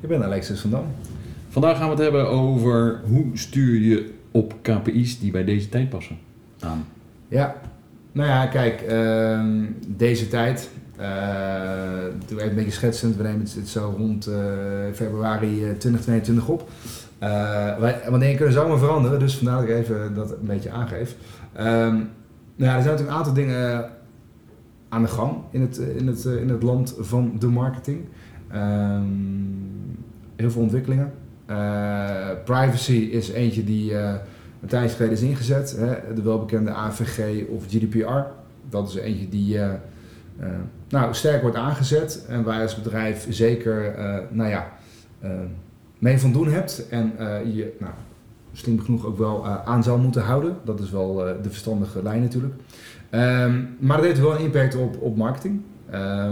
Ik ben Alexis van Dam. Vandaag gaan we het hebben over hoe stuur je op KPI's die bij deze tijd passen aan. Ja, nou ja, kijk, ehm, deze tijd, uh, toen even een beetje schetsend, we nemen het zo rond uh, februari 2022 op. Uh, wij, want dingen kunnen zomaar veranderen, dus vandaar dat ik even dat een beetje aangeef. Um, nou, er zijn natuurlijk een aantal dingen aan de gang in het, in het, in het land van de marketing. Um, heel veel ontwikkelingen. Uh, privacy is eentje die uh, een tijdje geleden is ingezet. Hè? De welbekende AVG of GDPR. Dat is eentje die uh, nou, sterk wordt aangezet. En waar je als bedrijf zeker nou ja, mee van doen hebt. En je nou, slim genoeg ook wel aan zou moeten houden. Dat is wel de verstandige lijn natuurlijk. Um, maar dat heeft wel een impact op, op marketing. Uh,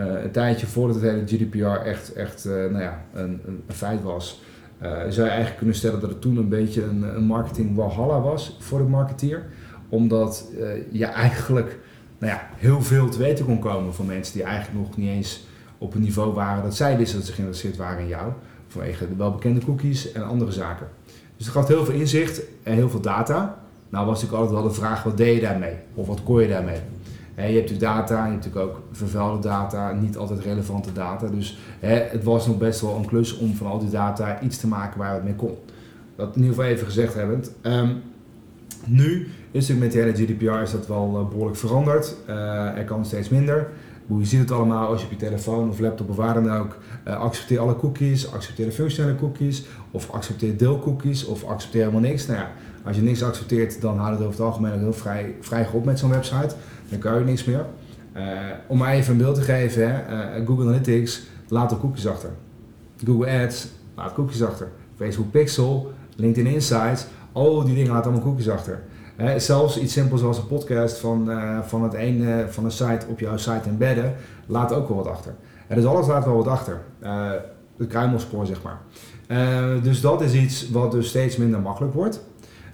een tijdje voordat het hele GDPR echt, echt uh, nou ja, een, een, feit was, uh, zou je eigenlijk kunnen stellen dat het toen een beetje een, een marketing walhalla was voor de marketeer. Omdat je eigenlijk nou ja, heel veel te weten kon komen van mensen die eigenlijk nog niet eens op een niveau waren dat zij wisten dat ze geïnteresseerd waren in jou. Vanwege de welbekende cookies en andere zaken. Dus het gaf heel veel inzicht en heel veel data. Nou was natuurlijk altijd wel de vraag, wat deed je daarmee? Of wat kon je daarmee? Je hebt natuurlijk data, je hebt natuurlijk ook vervuilde data, niet altijd relevante data. Dus het was nog best wel een klus om van al die data iets te maken waar het mee kon. Dat in ieder geval even gezegd hebbend. Um, nu is natuurlijk met de hele GDPR is dat wel uh, behoorlijk veranderd. Uh, er kan steeds minder. Hoe je ziet het allemaal als je op je telefoon of laptop of waar dan ook. Uh, accepteer alle cookies, accepteer de functionele cookies, of accepteer deelcookies, of accepteer helemaal niks. Nou ja, als je niks accepteert, dan houdt het over het algemeen ook heel vrij, vrij op met zo'n website dan kan je niks meer. Uh, om maar even een beeld te geven, hè, uh, Google Analytics laat er cookies achter. Google Ads laat cookies achter. Facebook Pixel, LinkedIn Insights, al die dingen laten allemaal cookies achter. Uh, zelfs iets simpels als een podcast van, van, het een, van een site op jouw site embedden, laat ook wel wat achter. dus alles laat wel wat achter. het kruimelspoor, zeg maar. dus dat is iets wat dus steeds minder makkelijk wordt.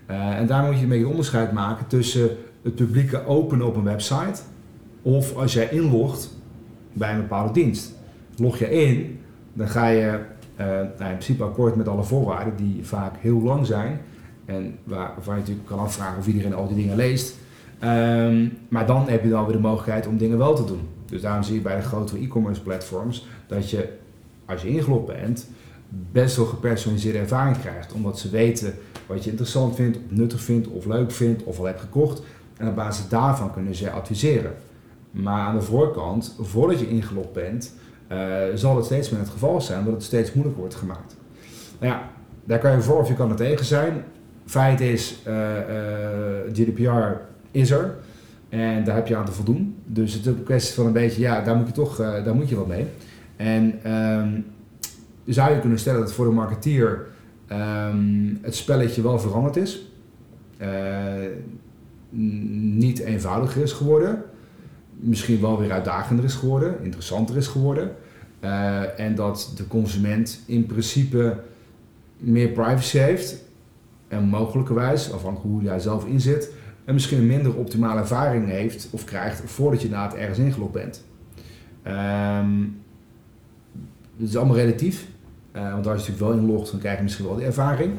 en daar moet je een beetje onderscheid maken tussen het publieke openen op een website. Of als jij inlogt bij een bepaalde dienst. Log je in, dan ga je uh, nou in principe akkoord met alle voorwaarden die vaak heel lang zijn. En waar, waar je natuurlijk kan afvragen of iedereen al die dingen leest. Um, maar dan heb je dan weer de mogelijkheid om dingen wel te doen. Dus daarom zie je bij de grotere e-commerce platforms dat je als je ingelogd bent best wel gepersonaliseerde ervaring krijgt. Omdat ze weten wat je interessant vindt, nuttig vindt, of leuk vindt, of al hebt gekocht. En op basis daarvan kunnen ze adviseren. Maar aan de voorkant, voordat je ingelogd bent, uh, zal het steeds meer het geval zijn dat het steeds moeilijker wordt gemaakt. Nou ja, daar kan je voor of je kan er tegen zijn. Feit is, uh, uh, GDPR is er. En daar heb je aan te voldoen. Dus het is een kwestie van een beetje, ja, daar moet je toch daar moet je wat mee. En um, zou je kunnen stellen dat voor de marketeer um, het spelletje wel veranderd is niet eenvoudiger is geworden. Misschien wel weer uitdagender is geworden, interessanter is geworden. Uh, en dat de consument in principe meer privacy heeft. En mogelijkerwijs, afhankelijk hoe jij zelf inzet, en misschien een minder optimale ervaring heeft of krijgt voordat je na het ergens ingelogd bent. Um, is allemaal relatief. Uh, want als je natuurlijk wel inlogt, dan krijg je misschien wel die ervaring.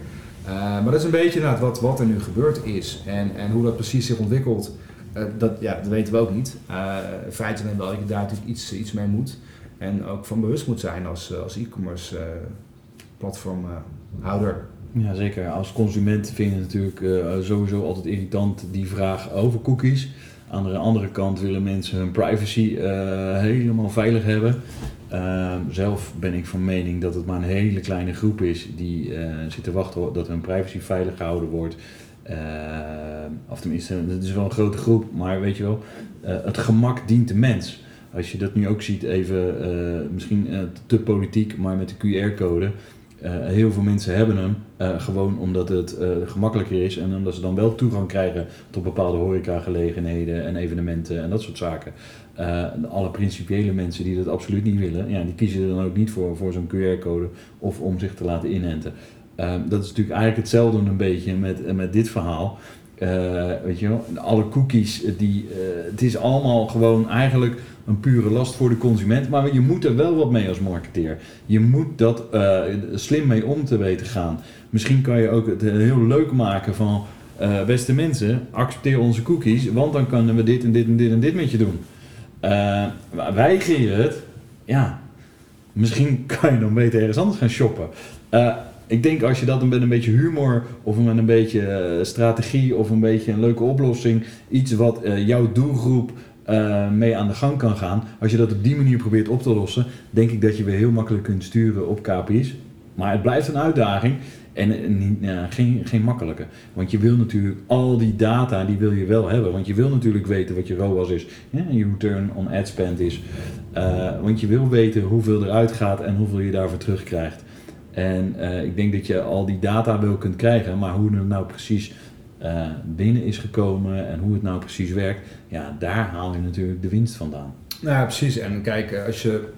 Uh, maar dat is een beetje wat, wat er nu gebeurd is. En, en hoe dat precies zich ontwikkelt, uh, dat, ja, dat weten we ook niet. Uh, feit alleen wel dat je daar natuurlijk iets, iets mee moet. En ook van bewust moet zijn als, als e-commerce platformhouder. Ja, zeker. Als consument vind je het natuurlijk sowieso altijd irritant die vraag over cookies. Aan de andere kant willen mensen hun privacy helemaal veilig hebben. Uh, zelf ben ik van mening dat het maar een hele kleine groep is die uh, zit te wachten dat hun privacy veilig gehouden wordt. Uh, of tenminste, het is wel een grote groep, maar weet je wel, eh, het gemak dient de mens. als je dat nu ook ziet, even eh, misschien eh, te politiek, maar met de QR-code. Eh, heel veel mensen hebben hem eh, gewoon omdat het eh, gemakkelijker is en omdat ze dan wel toegang krijgen tot bepaalde horecagelegenheden en evenementen en dat soort zaken. Alle principiële mensen die dat absoluut niet willen, ja, die kiezen er dan ook niet voor, voor zo'n QR-code of om zich te laten inenten. Dat is natuurlijk eigenlijk hetzelfde een beetje met, met dit verhaal. Eh, weet je wel, alle cookies, die, eh, het is allemaal gewoon eigenlijk een pure last voor de consument. Maar je moet er wel wat mee als marketeer. Je moet dat eh, slim mee om te weten gaan. Misschien kan je ook het heel leuk maken van... eh, beste mensen, accepteer onze cookies, want dan kunnen we dit en dit en dit en dit met je doen. Eh weiger het, ja, misschien kan je dan beter ergens anders gaan shoppen. Eh, ik denk als je dat met een beetje humor of met een beetje eh, strategie of een beetje een leuke oplossing, iets wat eh, jouw doelgroep eh, mee aan de gang kan gaan, als je dat op die manier probeert op te lossen, denk ik dat je weer heel makkelijk kunt sturen op KPI's. Maar het blijft een uitdaging en geen, geen makkelijke. Want je wil natuurlijk al die data, die wil je wel hebben. Want je wil natuurlijk weten wat je ROAS is, ja, je return on ad spend is. Want je wil weten hoeveel eruit gaat en hoeveel je daarvoor terugkrijgt. En eh, ik denk dat je al die data wel kunt krijgen, maar hoe het nou precies eh, binnen is gekomen en hoe het nou precies werkt, ja, daar haal je natuurlijk de winst vandaan. Nou ja, precies. En kijk, eh, als je,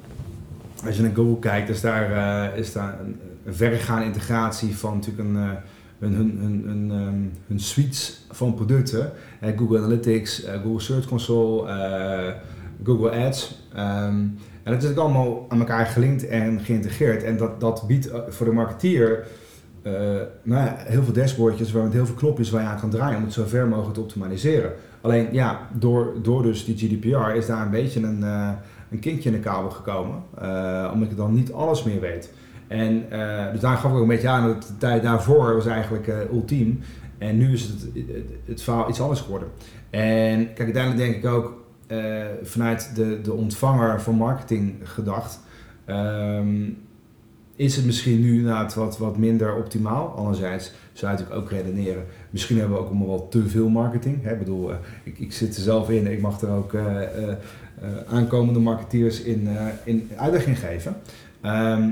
als je naar Google kijkt, is daar, is daar een, een verregaande integratie van natuurlijk een, eh, hun, hun, hun, ehm, hun suites van producten. Google Analytics, Google Search Console, Google Ads. Ehm, en dat is ook allemaal aan elkaar gelinkt en geïntegreerd. En dat, dat biedt eh, voor de marketeer eh, nou ja, heel veel dashboardjes waar heel veel knopjes waar je aan kan draaien om het zo ver mogelijk te optimaliseren. Alleen ja, door, door dus die GDPR is daar een beetje een, eh, een kinkje in de kabel gekomen. omdat je dan niet alles meer weet. En dus daar gaf ik ook een beetje aan dat de tijd daarvoor was eigenlijk ultiem. En nu is het, het, het verhaal iets anders geworden. En kijk, uiteindelijk denk ik ook eh, vanuit de, de ontvanger van marketing gedacht. ehm, is het misschien nu inderdaad wat, wat minder optimaal. Anderzijds zou natuurlijk ook redeneren. Misschien hebben we ook allemaal wel te veel marketing. Hè? Ik bedoel, eh, ik, ik zit er zelf in. Ik mag er ook eh, aankomende marketeers in, in uitdaging geven. Ehm,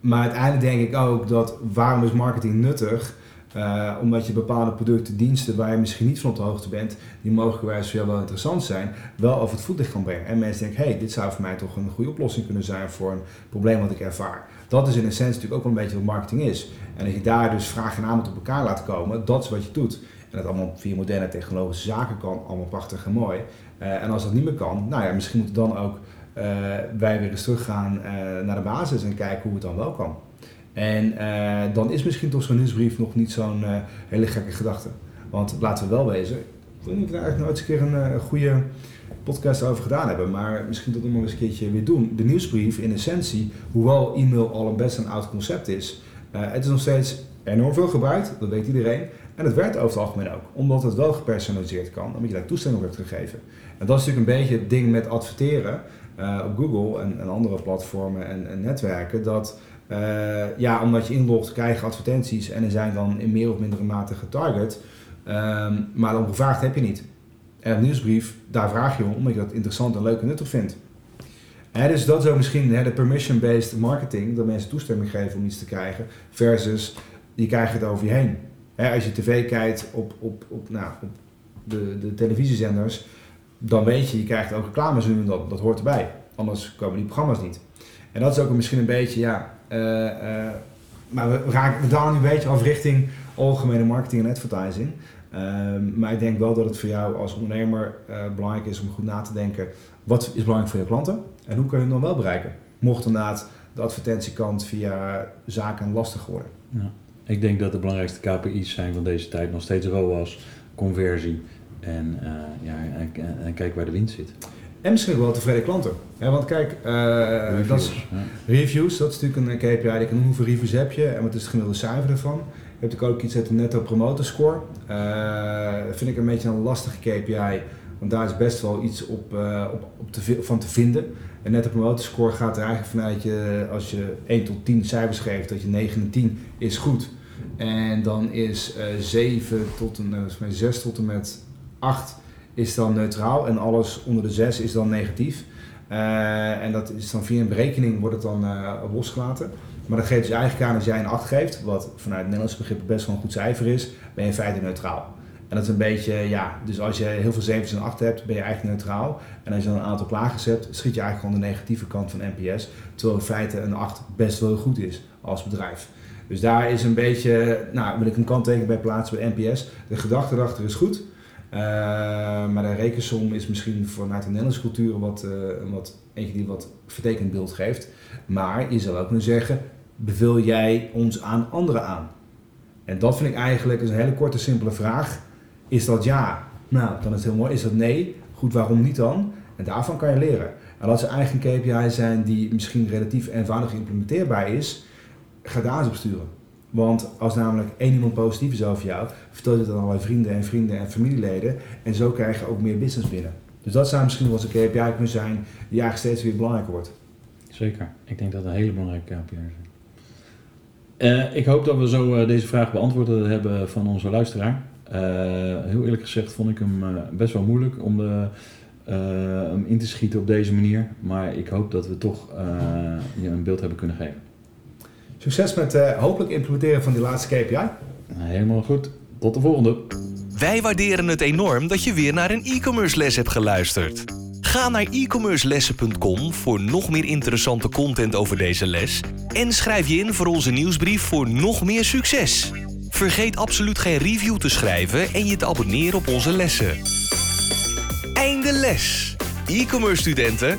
maar uiteindelijk denk ik ook dat waarom is marketing nuttig? Eh, omdat je bepaalde producten, diensten waar je misschien niet van op de hoogte bent, die mogelijkwijs voor wel interessant zijn, wel over het voetlicht kan brengen. En mensen denken, hey, dit zou voor mij toch een goede oplossing kunnen zijn voor een probleem wat ik ervaar. Dat is in essentie natuurlijk ook wel een beetje wat marketing is. En dat je daar dus vraag en aanbod op elkaar laat komen, dat is wat je doet. En dat allemaal via moderne technologische zaken kan, allemaal prachtig en mooi. Eh, en als dat niet meer kan, nou ja, misschien moeten dan ook eh, wij weer eens teruggaan naar de basis en kijken hoe het dan wel kan. En eh, dan is misschien toch zo'n nieuwsbrief nog niet zo'n eh, hele gekke gedachte. Want laten we wel wezen, ik weet niet daar eigenlijk nooit eens een keer een eh, goede podcast over gedaan hebben, maar misschien dat we nog eens een keertje weer doen. De nieuwsbrief in essentie, hoewel e-mail al een best een oud concept is, het is nog steeds enorm veel gebruikt, dat weet iedereen. En het werkt over het algemeen ook, omdat het wel gepersonaliseerd kan, omdat je daar toestemming op hebt gegeven. En dat is natuurlijk een beetje het ding met adverteren op Google en, en andere platformen en, en netwerken, dat eh, ja, omdat je inlogt, krijg je advertenties en er zijn dan in meer of mindere mate getarget. Ehm, maar dan gevraagd heb je niet. En een nieuwsbrief, daar vraag je om, omdat je dat interessant en leuk en nuttig vindt. Dus dat is misschien hè, de permission-based marketing, dat mensen toestemming geven om iets te krijgen, versus die krijgen het over je heen. Als je tv kijkt op, op, op, nou, op de, de televisiezenders, dan weet je, je krijgt ook reclames nu en dat hoort erbij. Anders komen die programma's niet. En dat is ook misschien een beetje, ja, maar we, raken, we dalen nu een beetje af richting algemene marketing en advertising. Ehm, maar ik denk wel dat het voor jou als ondernemer eh, belangrijk is om goed na te denken, wat is belangrijk voor je klanten en hoe kun je hem dan wel bereiken? Mocht inderdaad de advertentiekant via zaken lastig worden. Ja. Ik denk dat de belangrijkste KPI's zijn van deze tijd nog steeds ROAS, conversie en, eh, ja, kijk waar de winst zit. En misschien wel tevreden klanten. Ja, want kijk, eh, dat is, Reviews, ja. Reviews, dat is natuurlijk een KPI. Die kan hoeveel reviews heb je en wat is het gemiddelde cijfer ervan. Je hebt natuurlijk ook iets uit de netto promoter score. Eh, dat vind ik een beetje een lastige KPI, want daar is best wel iets op, eh, op, op te, van te vinden. Een netto promoter score gaat er eigenlijk vanuit je, als je 1 tot 10 cijfers geeft, dat je 9 en 10 is goed. En dan is eh 7 tot en, eh, volgens mij 6 tot en met 8 is dan neutraal en alles onder de 6 is dan negatief. Uh, en dat is dan via een berekening wordt het dan uh, losgelaten. Maar dat geeft dus eigenlijk aan als jij een 8 geeft, wat vanuit Nederlandse begrippen best wel een goed cijfer is, ben je in feite neutraal. En dat is een beetje, ja, dus als je heel veel 7's en 8 hebt, ben je eigenlijk neutraal. En als je dan een aantal klagers hebt, schiet je eigenlijk gewoon de negatieve kant van NPS. Terwijl in feite een 8 best wel goed is als bedrijf. Dus daar is een beetje, nou wil ik een kanttekening bij plaatsen bij NPS. De gedachte erachter is goed. Uh, maar de rekensom is misschien vanuit de Nederlandse cultuur wat, uh, wat, eentje die wat vertekend beeld geeft. Maar je zou ook kunnen zeggen, beveel jij ons aan anderen aan? En dat vind ik eigenlijk een hele korte, simpele vraag. Is dat ja? Nou, dan is het heel mooi. Is dat nee? Goed, waarom niet dan? En daarvan kan je leren. En als er eigen KPI's zijn die misschien relatief eenvoudig implementeerbaar is, ga daar eens op sturen. Want als namelijk één iemand positief is over jou, vertel je het aan allerlei vrienden en vrienden en familieleden. En zo krijg je ook meer business binnen. Dus dat zou misschien wel eens een KPI kunnen zijn die eigenlijk steeds weer belangrijker wordt. Zeker. Ik denk dat dat een hele belangrijke KPI is. Uh, ik hoop dat we zo uh, deze vraag beantwoord hebben van onze luisteraar. Uh, heel eerlijk gezegd vond ik hem best wel moeilijk om de, hem in te schieten op deze manier. Maar ik hoop dat we toch een beeld hebben kunnen geven. Succes met uh, hopelijk implementeren van die laatste KPI. Helemaal goed. Tot de volgende. Wij waarderen het enorm dat je weer naar een e-commerce les hebt geluisterd. Ga naar e-commercelessen.com voor nog meer interessante content over deze les en schrijf je in voor onze nieuwsbrief voor nog meer succes. Vergeet absoluut geen review te schrijven en je te abonneren op onze lessen. Einde les. E-commerce studenten,